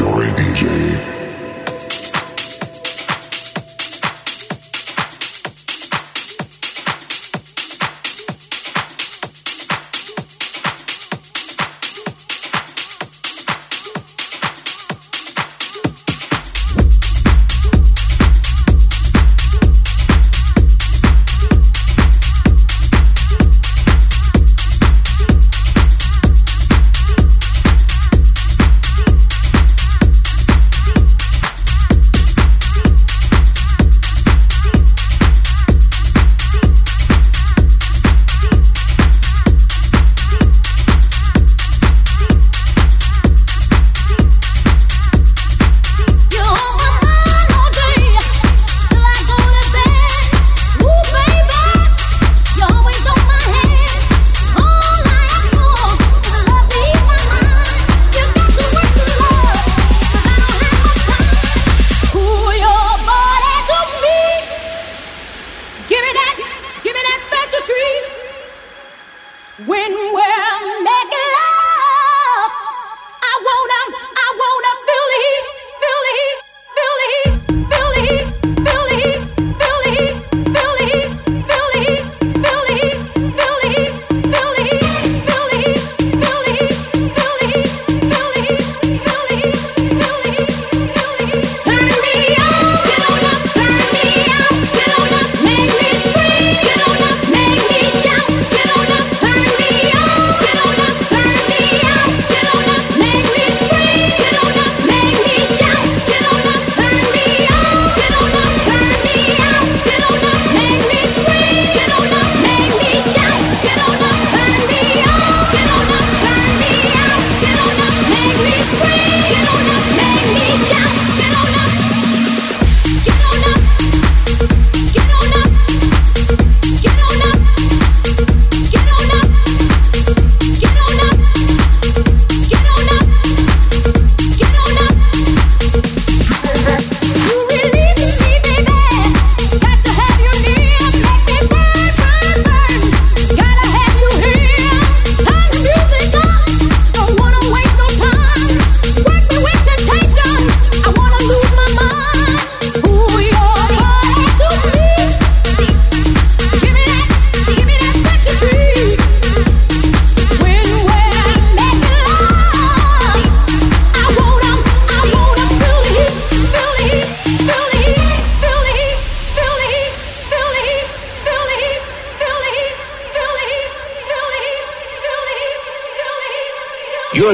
Dori DJ.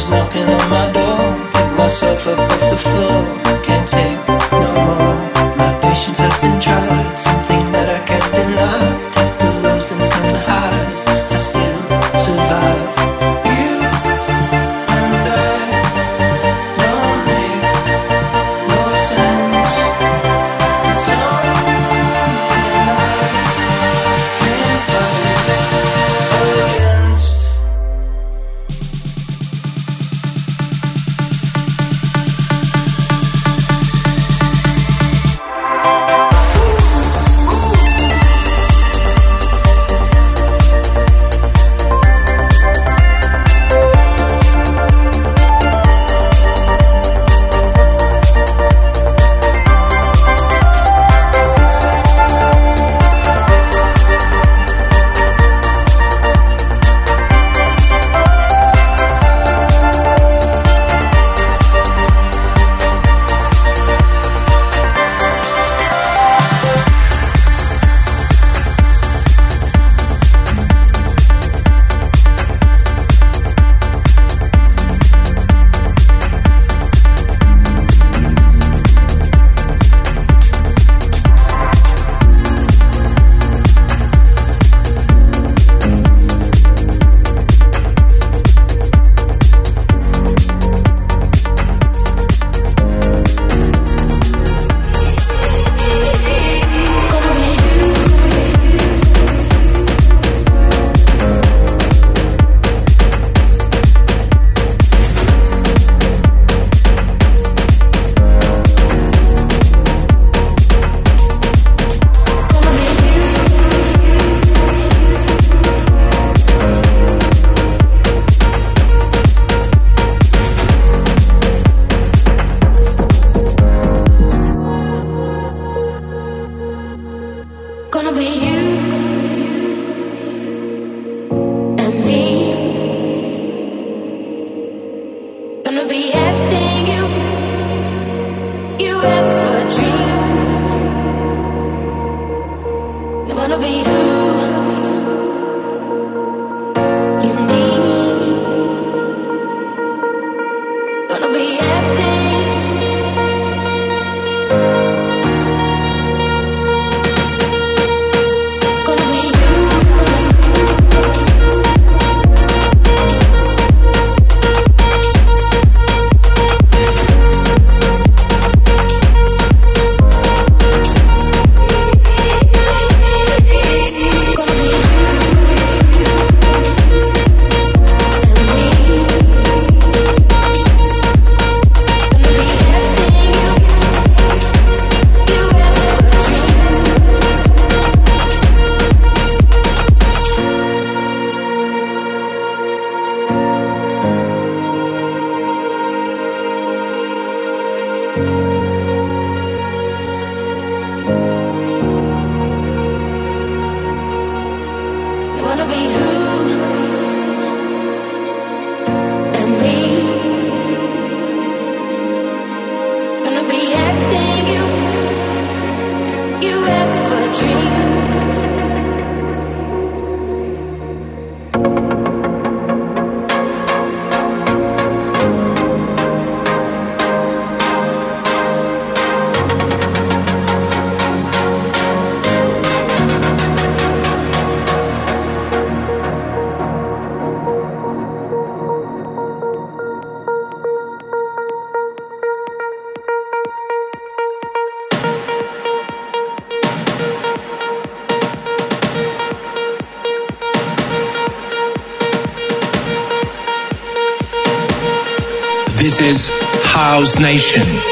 was knocking on my door. Pick myself up off the floor. Can't take no more. My patience has been tried. Something we you. nation.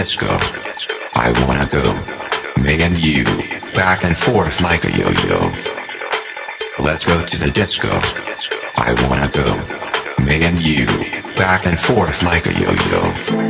Let's go. I wanna go. Me and you, back and forth like a yo-yo. Let's go to the disco. I wanna go. Me and you, back and forth like a yo-yo.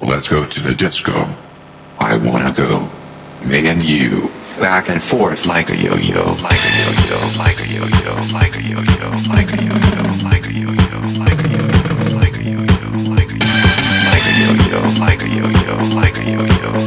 Let's go to the disco. I wanna go. Me and you. Back and forth like a yo-yo, like a yo-yo, like a yo-yo, like a yo-yo, like a yo-yo, like a yo-yo, like a yo-yo, like a yo-yo, like a yo-yo, like a yo-yo, like a yo-yo, like a yo-yo.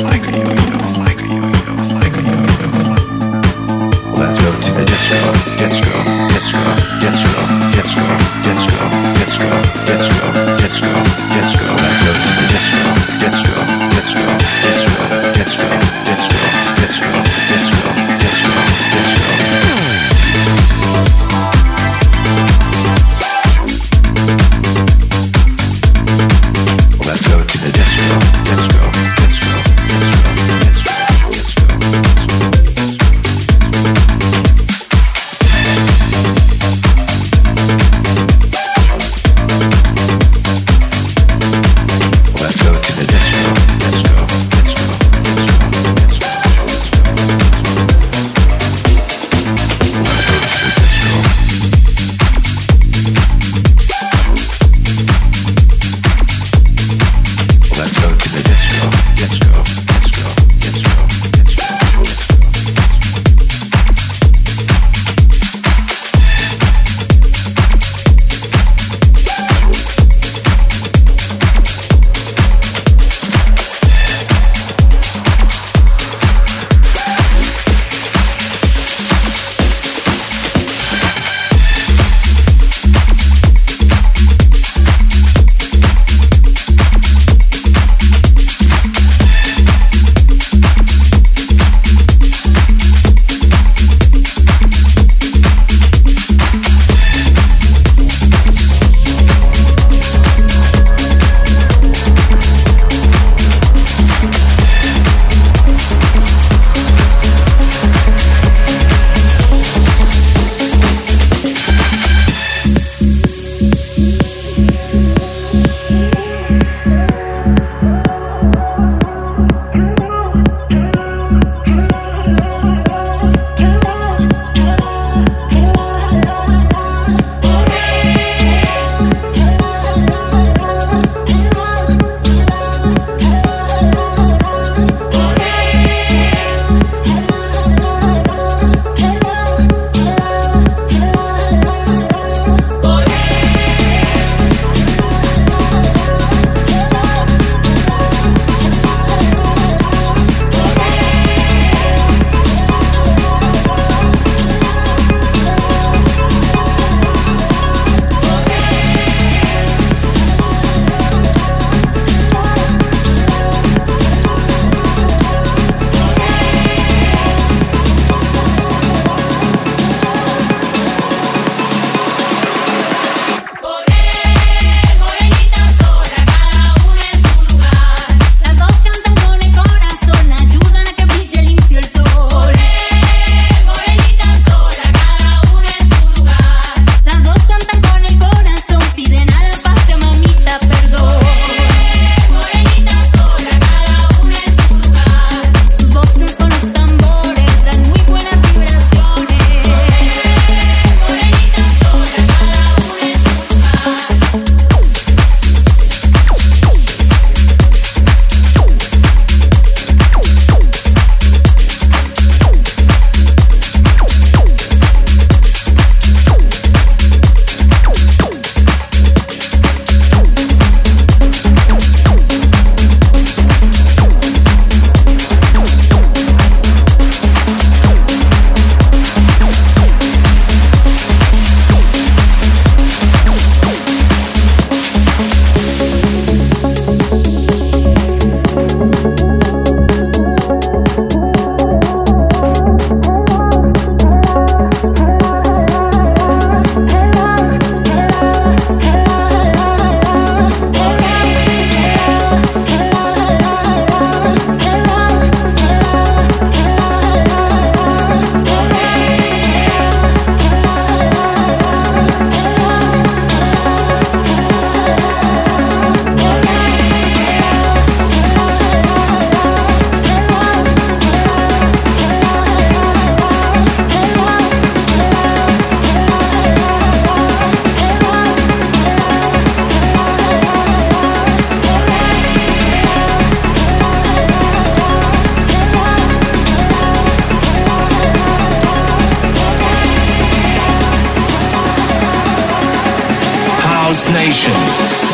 Nation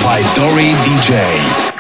by Dori DJ.